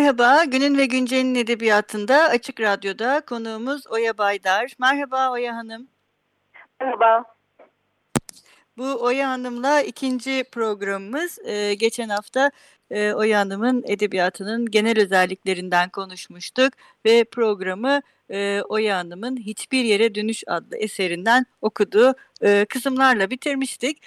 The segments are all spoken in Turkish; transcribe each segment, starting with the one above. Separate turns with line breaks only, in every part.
Merhaba, Günün ve Güncel'in edebiyatında Açık Radyo'da konuğumuz Oya Baydar. Merhaba Oya Hanım.
Merhaba.
Bu Oya Hanım'la ikinci programımız. Ee, geçen hafta e, Oya Hanım'ın edebiyatının genel özelliklerinden konuşmuştuk ve programı e, Oya Hanım'ın Hiçbir Yere Dönüş adlı eserinden okuduğu e, kısımlarla bitirmiştik.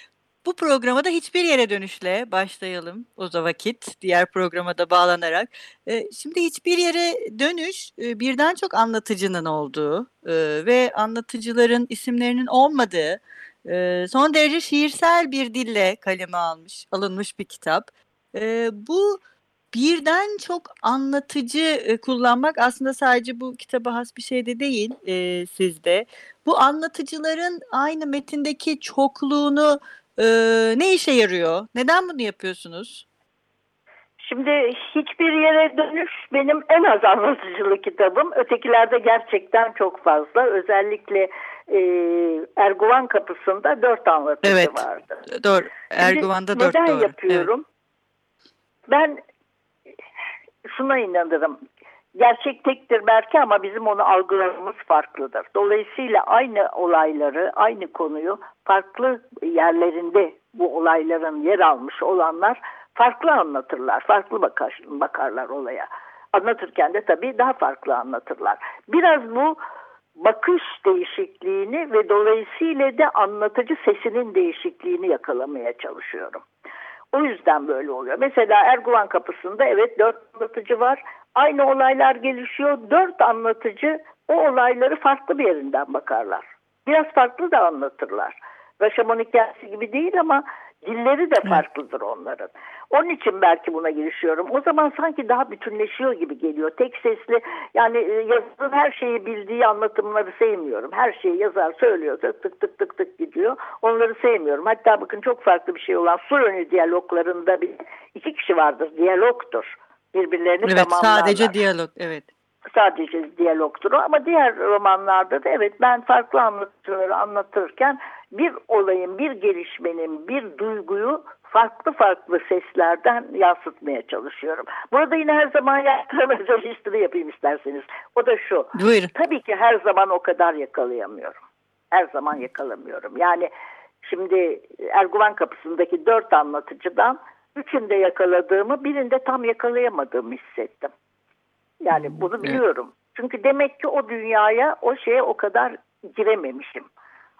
Bu programa da hiçbir yere dönüşle başlayalım o da vakit diğer programa da bağlanarak. E, şimdi hiçbir yere dönüş e, birden çok anlatıcının olduğu e, ve anlatıcıların isimlerinin olmadığı e, son derece şiirsel bir dille kaleme almış alınmış bir kitap. E, bu birden çok anlatıcı e, kullanmak aslında sadece bu kitaba has bir şey de değil e, sizde. Bu anlatıcıların aynı metindeki çokluğunu e, ne işe yarıyor? Neden bunu yapıyorsunuz?
Şimdi hiçbir yere dönüş benim en az anlatıcılı kitabım. Ötekilerde gerçekten çok fazla. Özellikle e, Erguvan kapısında dört anlatıcı
evet,
vardı.
Doğru. Erguvan'da dört
neden
doğru.
yapıyorum? Evet. Ben şuna inanırım. Gerçek tektir belki ama bizim onu algılamamız farklıdır. Dolayısıyla aynı olayları, aynı konuyu farklı yerlerinde bu olayların yer almış olanlar farklı anlatırlar, farklı bakar, bakarlar olaya. Anlatırken de tabii daha farklı anlatırlar. Biraz bu bakış değişikliğini ve dolayısıyla da anlatıcı sesinin değişikliğini yakalamaya çalışıyorum. O yüzden böyle oluyor. Mesela Erguvan kapısında evet dört anlatıcı var. Aynı olaylar gelişiyor. Dört anlatıcı o olayları farklı bir yerinden bakarlar. Biraz farklı da anlatırlar. Raşamon hikayesi gibi değil ama dilleri de farklıdır onların. Onun için belki buna girişiyorum. O zaman sanki daha bütünleşiyor gibi geliyor. Tek sesli yani yazarın her şeyi bildiği anlatımları sevmiyorum. Her şeyi yazar söylüyor tık tık tık tık tık gidiyor. Onları sevmiyorum. Hatta bakın çok farklı bir şey olan su önü diyaloglarında bir iki kişi vardır. Diyalogtur. Birbirlerini
evet,
tamamlarlar.
Sadece diyalog evet.
Sadece diyalogtur o ama diğer romanlarda da evet ben farklı anlatıcıları anlatırken bir olayın, bir gelişmenin, bir duyguyu farklı farklı seslerden yansıtmaya çalışıyorum. Burada yine her zaman yaptığım özel yapayım isterseniz. O da şu.
Buyurun.
Tabii ki her zaman o kadar yakalayamıyorum. Her zaman yakalamıyorum. Yani şimdi Erguvan kapısındaki dört anlatıcıdan üçünde yakaladığımı birinde tam yakalayamadığımı hissettim. Yani bunu biliyorum. Evet. Çünkü demek ki o dünyaya o şeye o kadar girememişim.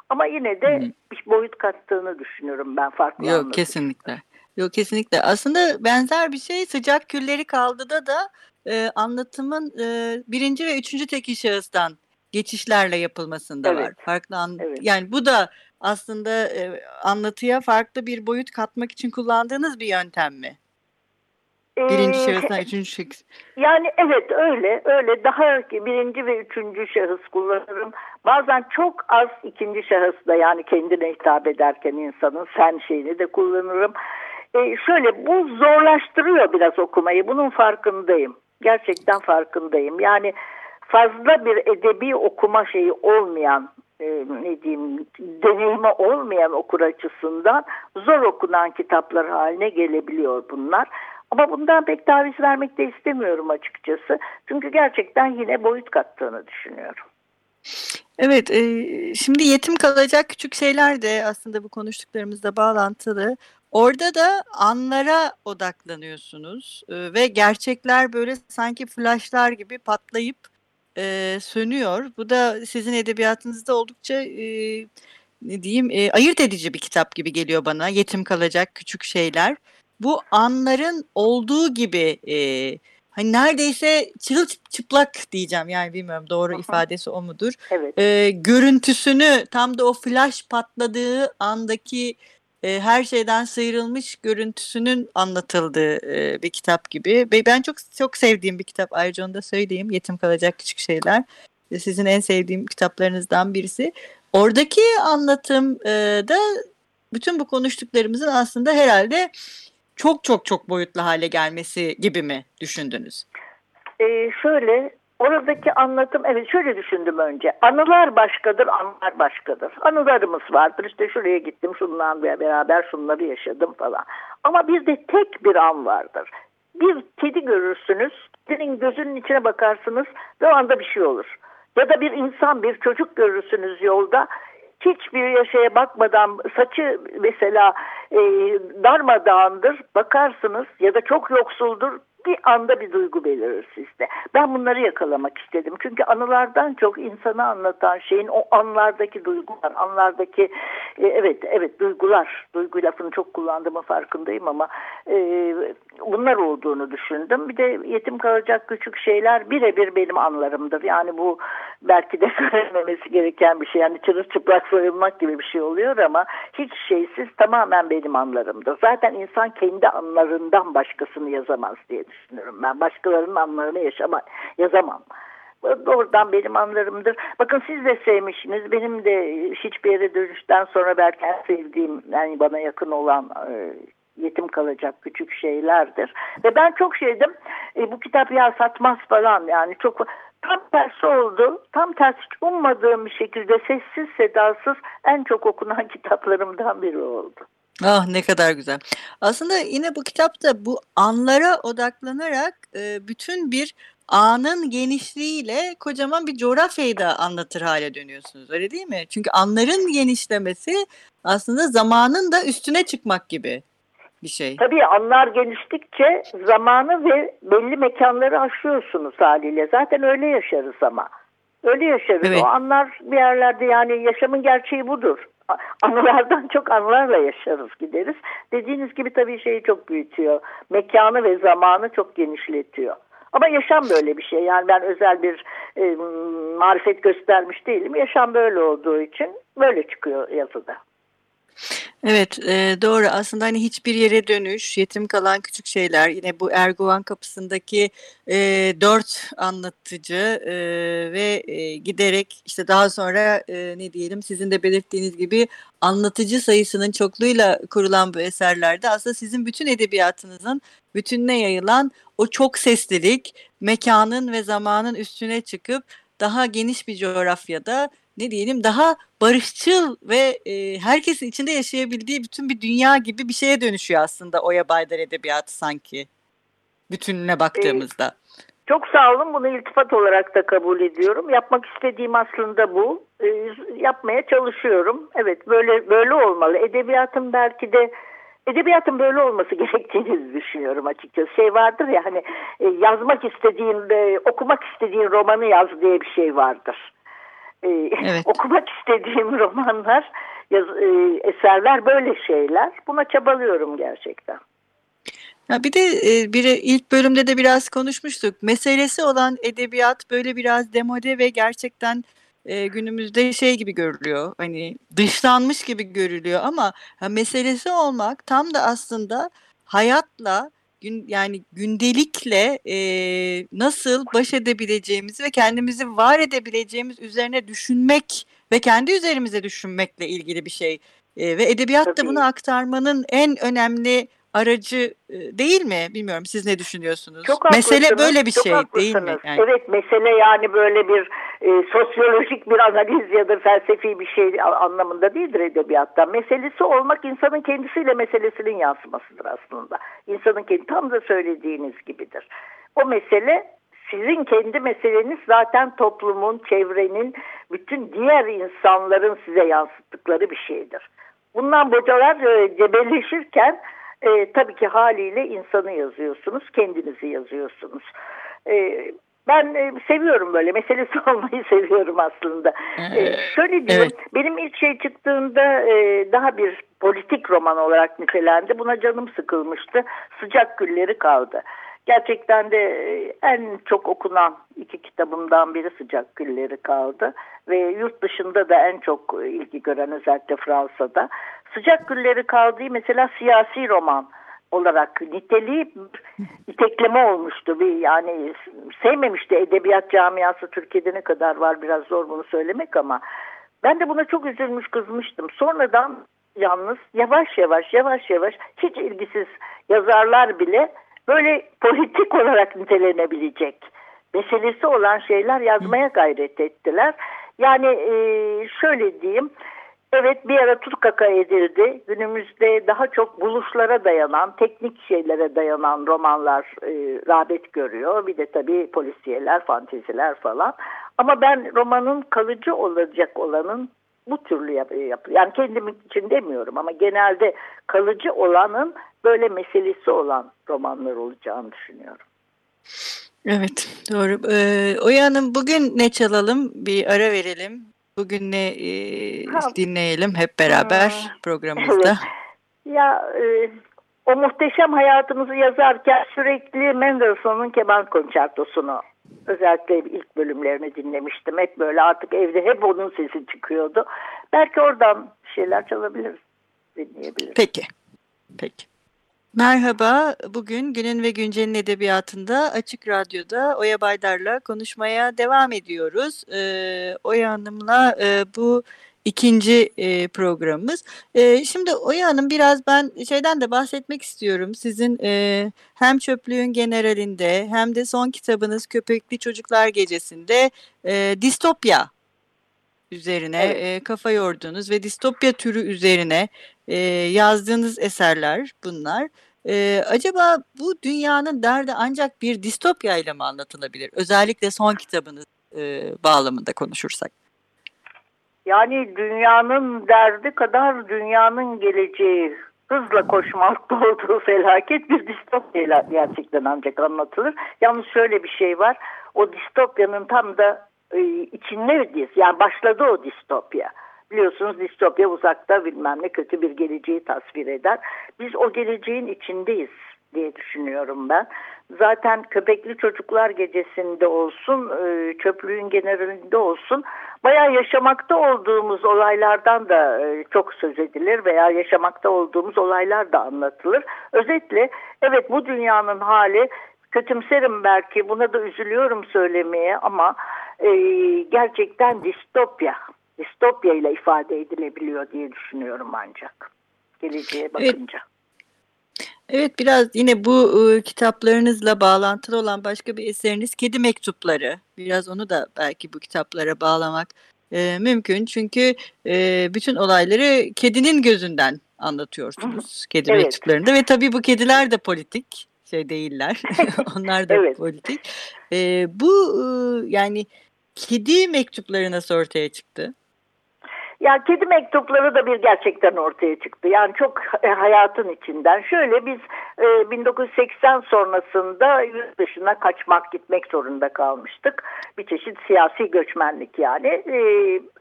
Ama yine de hmm. bir boyut kattığını düşünüyorum ben farklı
Yok anladım. kesinlikle. Yok kesinlikle. Aslında benzer bir şey sıcak külleri kaldıda da e, anlatımın e, birinci ve üçüncü tekil şahıstan geçişlerle yapılmasında
evet.
var. Farklı an
evet.
yani bu da aslında e, anlatıya farklı bir boyut katmak için kullandığınız bir yöntem mi? Birinci şahısdan üçüncü şahıs.
Yani evet öyle öyle daha birinci ve üçüncü şahıs kullanırım. Bazen çok az ikinci şahısda yani kendine hitap ederken insanın sen şeyini de kullanırım. Ee, şöyle bu zorlaştırıyor biraz okumayı bunun farkındayım. Gerçekten farkındayım. Yani fazla bir edebi okuma şeyi olmayan e, ne diyeyim deneyimi olmayan okur açısından zor okunan kitaplar haline gelebiliyor bunlar. Ama bundan pek taviz vermek de istemiyorum açıkçası. Çünkü gerçekten yine boyut kattığını düşünüyorum.
Evet, e, şimdi yetim kalacak küçük şeyler de aslında bu konuştuklarımızla bağlantılı. Orada da anlara odaklanıyorsunuz e, ve gerçekler böyle sanki flashlar gibi patlayıp e, sönüyor. Bu da sizin edebiyatınızda oldukça e, ne diyeyim e, ayırt edici bir kitap gibi geliyor bana. Yetim kalacak küçük şeyler bu anların olduğu gibi e, hani neredeyse çıplak diyeceğim yani bilmiyorum doğru ifadesi o mudur? Evet. E, görüntüsünü tam da o flash patladığı andaki her şeyden sıyrılmış görüntüsünün anlatıldığı bir kitap gibi. Ben çok çok sevdiğim bir kitap ayrıca onu da söyleyeyim. Yetim kalacak küçük şeyler. Sizin en sevdiğim kitaplarınızdan birisi. Oradaki anlatım da bütün bu konuştuklarımızın aslında herhalde çok çok çok boyutlu hale gelmesi gibi mi düşündünüz?
Ee, şöyle oradaki anlatım evet şöyle düşündüm önce. Anılar başkadır, anılar başkadır. Anılarımız vardır. İşte şuraya gittim, şundan beraber şunları yaşadım falan. Ama bir de tek bir an vardır. Bir kedi görürsünüz, kedinin gözünün içine bakarsınız ve o anda bir şey olur. Ya da bir insan, bir çocuk görürsünüz yolda hiçbir yaşaya bakmadan saçı mesela e, darmadağındır bakarsınız ya da çok yoksuldur bir anda bir duygu belirir sizde. Ben bunları yakalamak istedim. Çünkü anılardan çok insanı anlatan şeyin o anlardaki duygular, anlardaki e, evet evet duygular, duygu lafını çok kullandığımı farkındayım ama e, bunlar olduğunu düşündüm. Bir de yetim kalacak küçük şeyler birebir benim anlarımdır. Yani bu belki de söylememesi gereken bir şey. Yani çırılçıplak soyulmak gibi bir şey oluyor ama hiç şeysiz tamamen benim anlarımdır. Zaten insan kendi anlarından başkasını yazamaz diye ben. Başkalarının anlarını yaşama, yazamam. Doğrudan benim anlarımdır. Bakın siz de sevmişsiniz. Benim de hiçbir yere dönüşten sonra belki sevdiğim yani bana yakın olan e, yetim kalacak küçük şeylerdir. Ve ben çok şeydim e, bu kitap ya satmaz falan yani çok tam tersi oldu. Tam tersi ummadığım bir şekilde sessiz sedasız en çok okunan kitaplarımdan biri oldu.
Ah ne kadar güzel. Aslında yine bu kitapta bu anlara odaklanarak e, bütün bir anın genişliğiyle kocaman bir coğrafyayı da anlatır hale dönüyorsunuz öyle değil mi? Çünkü anların genişlemesi aslında zamanın da üstüne çıkmak gibi bir şey.
Tabii anlar geniştikçe zamanı ve belli mekanları aşıyorsunuz haliyle. Zaten öyle yaşarız ama. Öyle yaşarız. Evet. O anlar bir yerlerde yani yaşamın gerçeği budur anılardan çok anılarla yaşarız gideriz. Dediğiniz gibi tabii şeyi çok büyütüyor. Mekanı ve zamanı çok genişletiyor. Ama yaşam böyle bir şey. Yani ben özel bir e, marifet göstermiş değilim. Yaşam böyle olduğu için böyle çıkıyor yazıda.
Evet e, doğru. Aslında hani hiçbir yere dönüş, yetim kalan küçük şeyler yine bu Erguvan kapısındaki e, dört anlatıcı e, ve e, giderek işte daha sonra e, ne diyelim sizin de belirttiğiniz gibi anlatıcı sayısının çokluğuyla kurulan bu eserlerde aslında sizin bütün edebiyatınızın bütününe yayılan o çok seslilik mekanın ve zamanın üstüne çıkıp daha geniş bir coğrafyada ne diyelim daha barışçıl ve e, herkesin içinde yaşayabildiği bütün bir dünya gibi bir şeye dönüşüyor aslında Oya Baydar Edebiyatı sanki bütününe baktığımızda. Ee,
çok sağ olun bunu iltifat olarak da kabul ediyorum. Yapmak istediğim aslında bu. Ee, yapmaya çalışıyorum. Evet böyle böyle olmalı. Edebiyatın belki de edebiyatın böyle olması gerektiğini düşünüyorum açıkçası. Şey vardır ya hani e, yazmak istediğin, e, okumak istediğin romanı yaz diye bir şey vardır. Ee, evet. okumak istediğim romanlar, yaz, e, eserler böyle şeyler. Buna çabalıyorum gerçekten.
Ya bir de e, bir ilk bölümde de biraz konuşmuştuk. Meselesi olan edebiyat böyle biraz demode ve gerçekten e, günümüzde şey gibi görülüyor. Hani dışlanmış gibi görülüyor ama ha, meselesi olmak tam da aslında hayatla gün yani gündelikle e, nasıl baş edebileceğimizi ve kendimizi var edebileceğimiz üzerine düşünmek ve kendi üzerimize düşünmekle ilgili bir şey. E, ve edebiyat da bunu aktarmanın en önemli aracı değil mi? Bilmiyorum siz ne düşünüyorsunuz?
Çok
mesele böyle bir
çok
şey
haklısınız.
değil mi?
Yani. Evet mesele yani böyle bir e, sosyolojik bir analiz ya da felsefi bir şey anlamında değildir edebiyatta. Meselesi olmak insanın kendisiyle meselesinin yansımasıdır aslında. İnsanın kendi tam da söylediğiniz gibidir. O mesele sizin kendi meseleniz zaten toplumun, çevrenin, bütün diğer insanların size yansıttıkları bir şeydir. Bundan bocalar e, cebelleşirken e, tabii ki haliyle insanı yazıyorsunuz, kendinizi yazıyorsunuz. E, ben e, seviyorum böyle meselesi olmayı seviyorum aslında. Ee, şöyle diyeyim evet. benim ilk şey çıktığında e, daha bir politik roman olarak nitelendi. Buna canım sıkılmıştı. Sıcak Gülleri kaldı. Gerçekten de en çok okunan iki kitabımdan biri Sıcak Gülleri kaldı. Ve yurt dışında da en çok ilgi gören özellikle Fransa'da. Sıcak Gülleri kaldığı mesela siyasi roman olarak niteliği itekleme olmuştu. Bir yani sevmemişti edebiyat camiası Türkiye'de ne kadar var biraz zor bunu söylemek ama ben de buna çok üzülmüş kızmıştım. Sonradan yalnız yavaş yavaş yavaş yavaş hiç ilgisiz yazarlar bile böyle politik olarak nitelenebilecek meselesi olan şeyler yazmaya gayret ettiler. Yani e, şöyle diyeyim Evet bir ara tutkaka edildi. Günümüzde daha çok buluşlara dayanan, teknik şeylere dayanan romanlar e, rağbet görüyor. Bir de tabii polisiyeler, fanteziler falan. Ama ben romanın kalıcı olacak olanın bu türlü yap, yap yani kendim için demiyorum ama genelde kalıcı olanın böyle meselesi olan romanlar olacağını düşünüyorum.
Evet doğru. Ee, Oya Hanım bugün ne çalalım? Bir ara verelim. Bugün ne e, dinleyelim hep beraber ha. programımızda? Evet.
Ya e, o muhteşem hayatımızı yazarken sürekli Mendelssohn'un keman konçertosunu özellikle ilk bölümlerini dinlemiştim. Hep böyle artık evde hep onun sesi çıkıyordu. Belki oradan şeyler çalabiliriz, dinleyebiliriz.
Peki, peki. Merhaba, bugün Günün ve Güncel'in edebiyatında Açık Radyo'da Oya Baydar'la konuşmaya devam ediyoruz. Ee, Oya Hanım'la e, bu ikinci e, programımız. E, şimdi Oya Hanım biraz ben şeyden de bahsetmek istiyorum. Sizin e, hem Çöplüğün Generalinde hem de son kitabınız Köpekli Çocuklar Gecesi'nde e, distopya üzerine evet. e, kafa yordunuz ve distopya türü üzerine e, yazdığınız eserler bunlar. E, acaba bu dünyanın derdi ancak bir distopya ile mi anlatılabilir? Özellikle son kitabınız e, bağlamında konuşursak.
Yani dünyanın derdi kadar dünyanın geleceği hızla koşmakta olduğu felaket bir distopya gerçekten ancak anlatılır. Yalnız şöyle bir şey var. O distopyanın tam da içindeyiz. Yani başladı o distopya. Biliyorsunuz distopya uzakta bilmem ne kötü bir geleceği tasvir eder. Biz o geleceğin içindeyiz diye düşünüyorum ben. Zaten köpekli çocuklar gecesinde olsun, e, çöplüğün generalinde olsun bayağı yaşamakta olduğumuz olaylardan da e, çok söz edilir veya yaşamakta olduğumuz olaylar da anlatılır. Özetle evet bu dünyanın hali kötümserim belki buna da üzülüyorum söylemeye ama e, gerçekten distopya distopya ile ifade edilebiliyor diye düşünüyorum ancak geleceğe bakınca. Evet.
Evet biraz yine bu e, kitaplarınızla bağlantılı olan başka bir eseriniz Kedi Mektupları. Biraz onu da belki bu kitaplara bağlamak e, mümkün. Çünkü e, bütün olayları kedinin gözünden anlatıyorsunuz Kedi evet. Mektuplarında. Ve tabii bu kediler de politik şey değiller. Onlar da evet. politik. E, bu e, yani kedi mektupları nasıl ortaya çıktı?
Ya kedi mektupları da bir gerçekten ortaya çıktı. Yani çok e, hayatın içinden. Şöyle biz e, 1980 sonrasında yurt dışına kaçmak gitmek zorunda kalmıştık. Bir çeşit siyasi göçmenlik yani. E,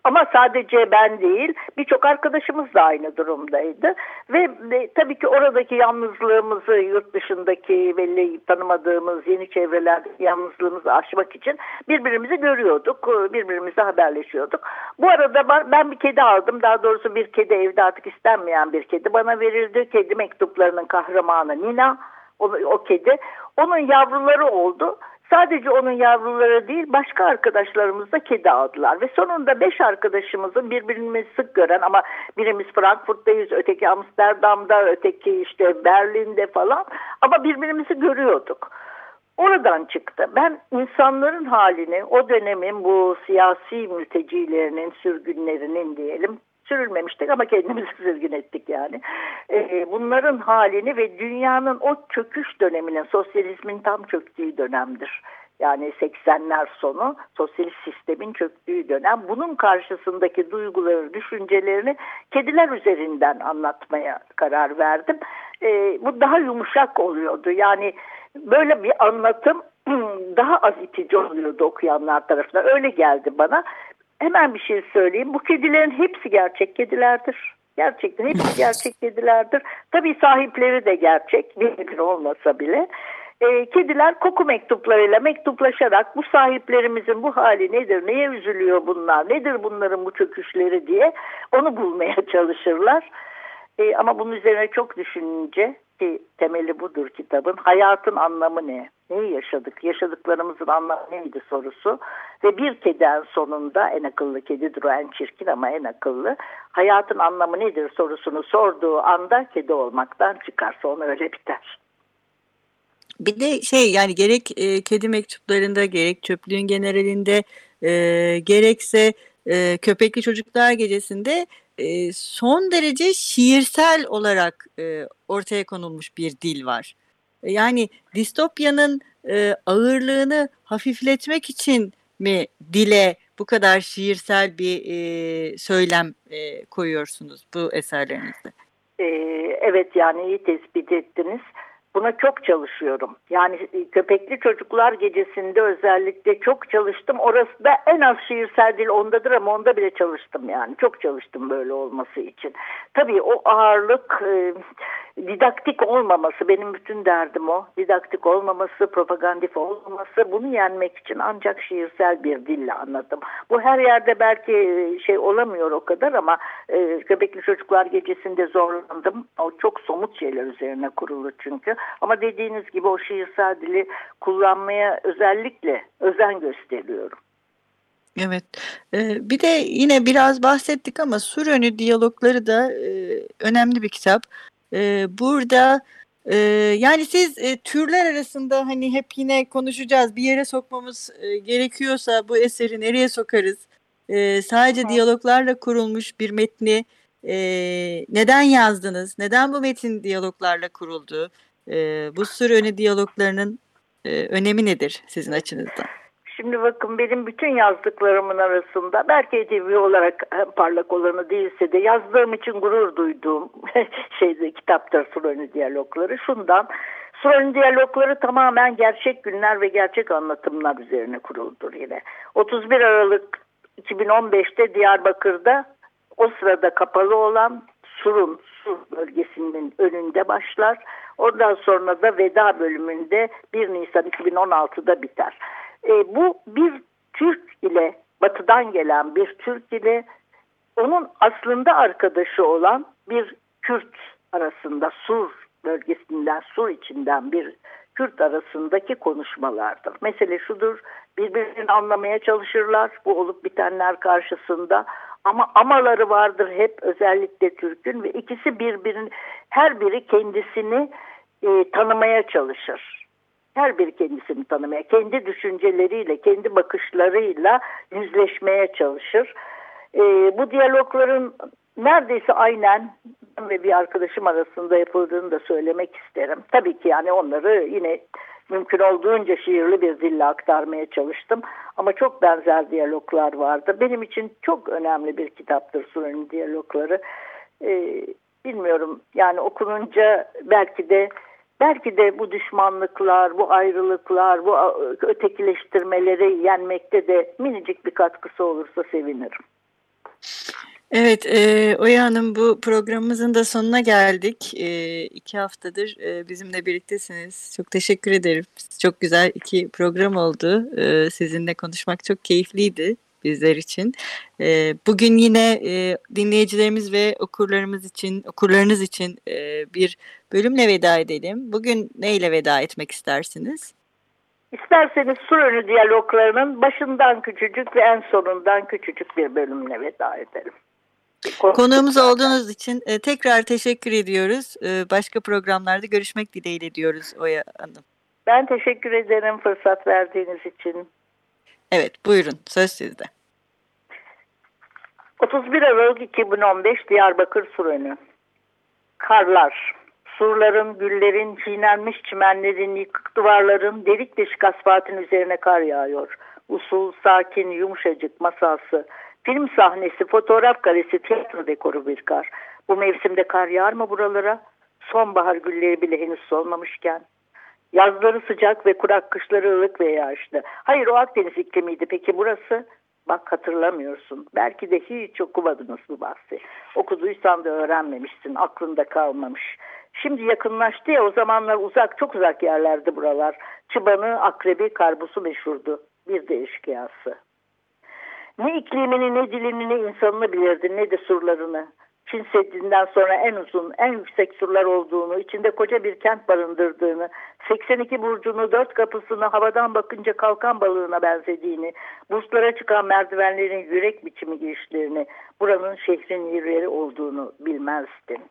ama sadece ben değil birçok arkadaşımız da aynı durumdaydı. Ve e, tabii ki oradaki yalnızlığımızı yurt dışındaki belli tanımadığımız yeni çevrelerde yalnızlığımızı aşmak için birbirimizi görüyorduk. Birbirimizle haberleşiyorduk. Bu arada ben bir kedi aldım. Daha doğrusu bir kedi evde artık istenmeyen bir kedi bana verildi. Kedi mektuplarının kahramanı Nina. O, o kedi. Onun yavruları oldu. Sadece onun yavruları değil başka arkadaşlarımız da kedi aldılar. Ve sonunda beş arkadaşımızın birbirimizi sık gören ama birimiz Frankfurt'tayız, öteki Amsterdam'da, öteki işte Berlin'de falan ama birbirimizi görüyorduk. Oradan çıktı. Ben insanların halini o dönemin bu siyasi mültecilerinin, sürgünlerinin diyelim sürülmemiştik ama kendimizi sürgün ettik yani. Ee, bunların halini ve dünyanın o çöküş döneminin, sosyalizmin tam çöktüğü dönemdir. Yani 80'ler sonu sosyalist sistemin çöktüğü dönem. Bunun karşısındaki duyguları, düşüncelerini kediler üzerinden anlatmaya karar verdim. Ee, bu daha yumuşak oluyordu. Yani böyle bir anlatım daha az itici oluyordu okuyanlar tarafından. Öyle geldi bana. Hemen bir şey söyleyeyim. Bu kedilerin hepsi gerçek kedilerdir. Gerçekten hepsi gerçek kedilerdir. Tabii sahipleri de gerçek. Bir olmasa bile. e, kediler koku mektuplarıyla mektuplaşarak bu sahiplerimizin bu hali nedir, neye üzülüyor bunlar, nedir bunların bu çöküşleri diye onu bulmaya çalışırlar. E, ama bunun üzerine çok düşününce ki temeli budur kitabın. Hayatın anlamı ne? Neyi yaşadık? Yaşadıklarımızın anlamı neydi sorusu. Ve bir kedi en sonunda en akıllı kedidir o en çirkin ama en akıllı. Hayatın anlamı nedir sorusunu sorduğu anda kedi olmaktan çıkar. Sonra öyle biter.
Bir de şey yani gerek e, kedi mektuplarında gerek çöplüğün generalinde e, gerekse e, köpekli çocuklar gecesinde e, son derece şiirsel olarak e, ortaya konulmuş bir dil var. Yani distopyanın e, ağırlığını hafifletmek için mi dile bu kadar şiirsel bir e, söylem e, koyuyorsunuz bu eserlerinizde?
Evet yani iyi tespit ettiniz. Buna çok çalışıyorum. Yani e, köpekli çocuklar gecesinde özellikle çok çalıştım. Orası da en az şiirsel dil ondadır ama onda bile çalıştım yani. Çok çalıştım böyle olması için. Tabii o ağırlık e, didaktik olmaması benim bütün derdim o. Didaktik olmaması, propagandif olmaması bunu yenmek için ancak şiirsel bir dille anladım. Bu her yerde belki e, şey olamıyor o kadar ama e, Köpekli Çocuklar Gecesi'nde zorlandım. O çok somut şeyler üzerine kurulu çünkü. Ama dediğiniz gibi o şiirsel dili kullanmaya özellikle özen gösteriyorum.
Evet. Ee, bir de yine biraz bahsettik ama Surönü diyalogları da e, önemli bir kitap. Ee, burada e, yani siz e, türler arasında hani hep yine konuşacağız. Bir yere sokmamız e, gerekiyorsa bu eseri nereye sokarız? E, sadece diyaloglarla kurulmuş bir metni e, neden yazdınız? Neden bu metin diyaloglarla kuruldu? E, bu Surönü diyaloglarının e, önemi nedir sizin açınızdan?
Şimdi bakın benim bütün yazdıklarımın arasında belki edebi olarak parlak olanı değilse de yazdığım için gurur duyduğum şeyde kitaptır Suroni Diyalogları. Şundan Suroni Diyalogları tamamen gerçek günler ve gerçek anlatımlar üzerine kuruldur yine. 31 Aralık 2015'te Diyarbakır'da o sırada kapalı olan Surun, Sur bölgesinin önünde başlar. Ondan sonra da veda bölümünde 1 Nisan 2016'da biter. E, bu bir Türk ile batıdan gelen bir Türk ile onun aslında arkadaşı olan bir Kürt arasında Sur bölgesinden Sur içinden bir Kürt arasındaki konuşmalardır. Mesele şudur birbirini anlamaya çalışırlar bu olup bitenler karşısında ama amaları vardır hep özellikle Türk'ün ve ikisi birbirini her biri kendisini e, tanımaya çalışır her bir kendisini tanımaya, kendi düşünceleriyle, kendi bakışlarıyla yüzleşmeye çalışır. E, bu diyalogların neredeyse aynen ve bir arkadaşım arasında yapıldığını da söylemek isterim. Tabii ki yani onları yine mümkün olduğunca şiirli bir dille aktarmaya çalıştım. Ama çok benzer diyaloglar vardı. Benim için çok önemli bir kitaptır Sunan'ın diyalogları. Ee, bilmiyorum yani okununca belki de Belki de bu düşmanlıklar, bu ayrılıklar, bu ötekileştirmeleri yenmekte de minicik bir katkısı olursa sevinirim.
Evet, e, Oya Hanım bu programımızın da sonuna geldik. E, iki haftadır e, bizimle birliktesiniz. Çok teşekkür ederim. Çok güzel iki program oldu. E, sizinle konuşmak çok keyifliydi bizler için. E, bugün yine e, dinleyicilerimiz ve okurlarımız için, okurlarınız için e, bir bölümle veda edelim. Bugün neyle veda etmek istersiniz?
İsterseniz sur önü diyaloglarının başından küçücük ve en sonundan küçücük bir bölümle veda edelim.
Konuğumuz olduğunuz için e, tekrar teşekkür ediyoruz. E, başka programlarda görüşmek dileğiyle diyoruz Oya Hanım.
Ben teşekkür ederim fırsat verdiğiniz için.
Evet buyurun söz sizde.
31 Aralık 2015 Diyarbakır Surönü. Karlar, surların, güllerin, çiğnenmiş çimenlerin, yıkık duvarların, delik deşik asfaltın üzerine kar yağıyor. Usul, sakin, yumuşacık masası, film sahnesi, fotoğraf karesi, tiyatro dekoru bir kar. Bu mevsimde kar yağar mı buralara? Sonbahar gülleri bile henüz solmamışken. Yazları sıcak ve kurak kışları ılık ve yağışlı. Hayır o Akdeniz iklimiydi. Peki burası? Bak hatırlamıyorsun. Belki de hiç okumadınız bu bahsi. Okuduysan da öğrenmemişsin. Aklında kalmamış. Şimdi yakınlaştı ya o zamanlar uzak çok uzak yerlerdi buralar. Çıbanı, akrebi, karbusu meşhurdu. Bir de eşkıyası. Ne iklimini, ne dilini, ne insanını bilirdi, ne de surlarını. Çin Seddi'nden sonra en uzun, en yüksek surlar olduğunu, içinde koca bir kent barındırdığını, 82 burcunu, dört kapısını havadan bakınca kalkan balığına benzediğini, buzlara çıkan merdivenlerin yürek biçimi girişlerini, buranın şehrin yeri olduğunu bilmezdin.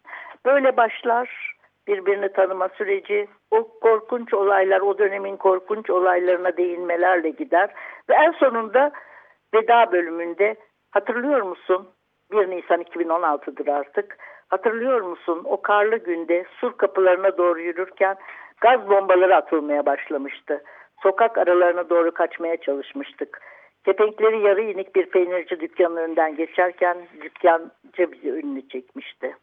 Böyle başlar birbirini tanıma süreci, o korkunç olaylar, o dönemin korkunç olaylarına değinmelerle gider ve en sonunda veda bölümünde hatırlıyor musun? 1 Nisan 2016'dır artık. Hatırlıyor musun o karlı günde sur kapılarına doğru yürürken gaz bombaları atılmaya başlamıştı. Sokak aralarına doğru kaçmaya çalışmıştık. Kepenkleri yarı inik bir peynirci dükkanının önünden geçerken dükkancı bizi önüne çekmişti.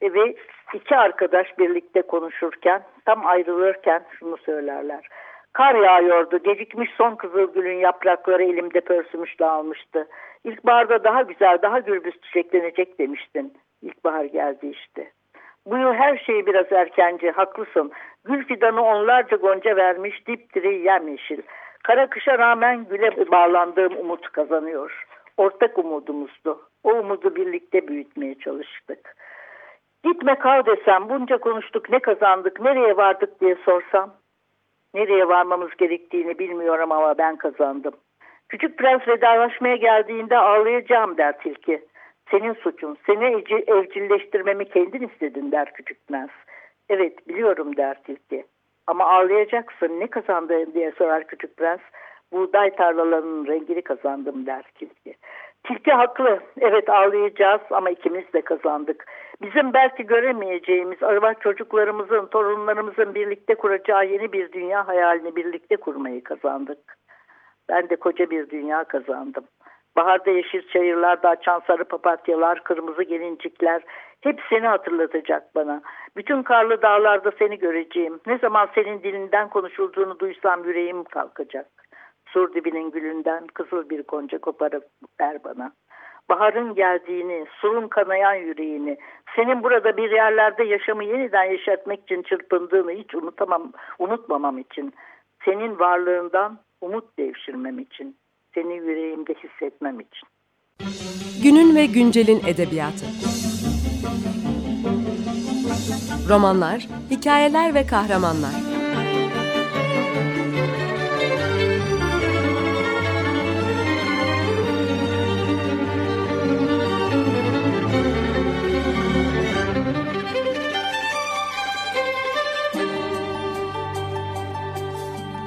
E ve iki arkadaş birlikte konuşurken tam ayrılırken şunu söylerler. Kar yağıyordu. Gecikmiş son kızılgülün yaprakları elimde pörsümüş dağılmıştı. İlkbaharda daha güzel, daha gürbüz çiçeklenecek demiştin. İlkbahar geldi işte. Bu yıl her şey biraz erkenci, haklısın. Gül fidanı onlarca gonca vermiş, dipdiri yemyeşil. Kara kışa rağmen güle bağlandığım umut kazanıyor. Ortak umudumuzdu. O umudu birlikte büyütmeye çalıştık. Gitme kal desem, bunca konuştuk, ne kazandık, nereye vardık diye sorsam. Nereye varmamız gerektiğini bilmiyorum ama ben kazandım. Küçük prens vedalaşmaya geldiğinde ağlayacağım der tilki. Senin suçun, seni evcilleştirmemi kendin istedin der küçük prens. Evet biliyorum der tilki. Ama ağlayacaksın ne kazandın diye sorar küçük prens. Buğday tarlalarının rengini kazandım der tilki. Tilki haklı. Evet ağlayacağız ama ikimiz de kazandık. Bizim belki göremeyeceğimiz araba çocuklarımızın, torunlarımızın birlikte kuracağı yeni bir dünya hayalini birlikte kurmayı kazandık. Ben de koca bir dünya kazandım. Baharda yeşil çayırlarda açan sarı papatyalar, kırmızı gelincikler hep seni hatırlatacak bana. Bütün karlı dağlarda seni göreceğim. Ne zaman senin dilinden konuşulduğunu duysam yüreğim kalkacak. Sur dibinin gülünden kızıl bir gonca koparıp ver bana. Baharın geldiğini, surun kanayan yüreğini, senin burada bir yerlerde yaşamı yeniden yaşatmak için çırpındığını hiç unutamam, unutmamam için, senin varlığından umut devşirmem için, seni yüreğimde hissetmem için.
Günün ve güncelin edebiyatı. Romanlar, hikayeler ve kahramanlar.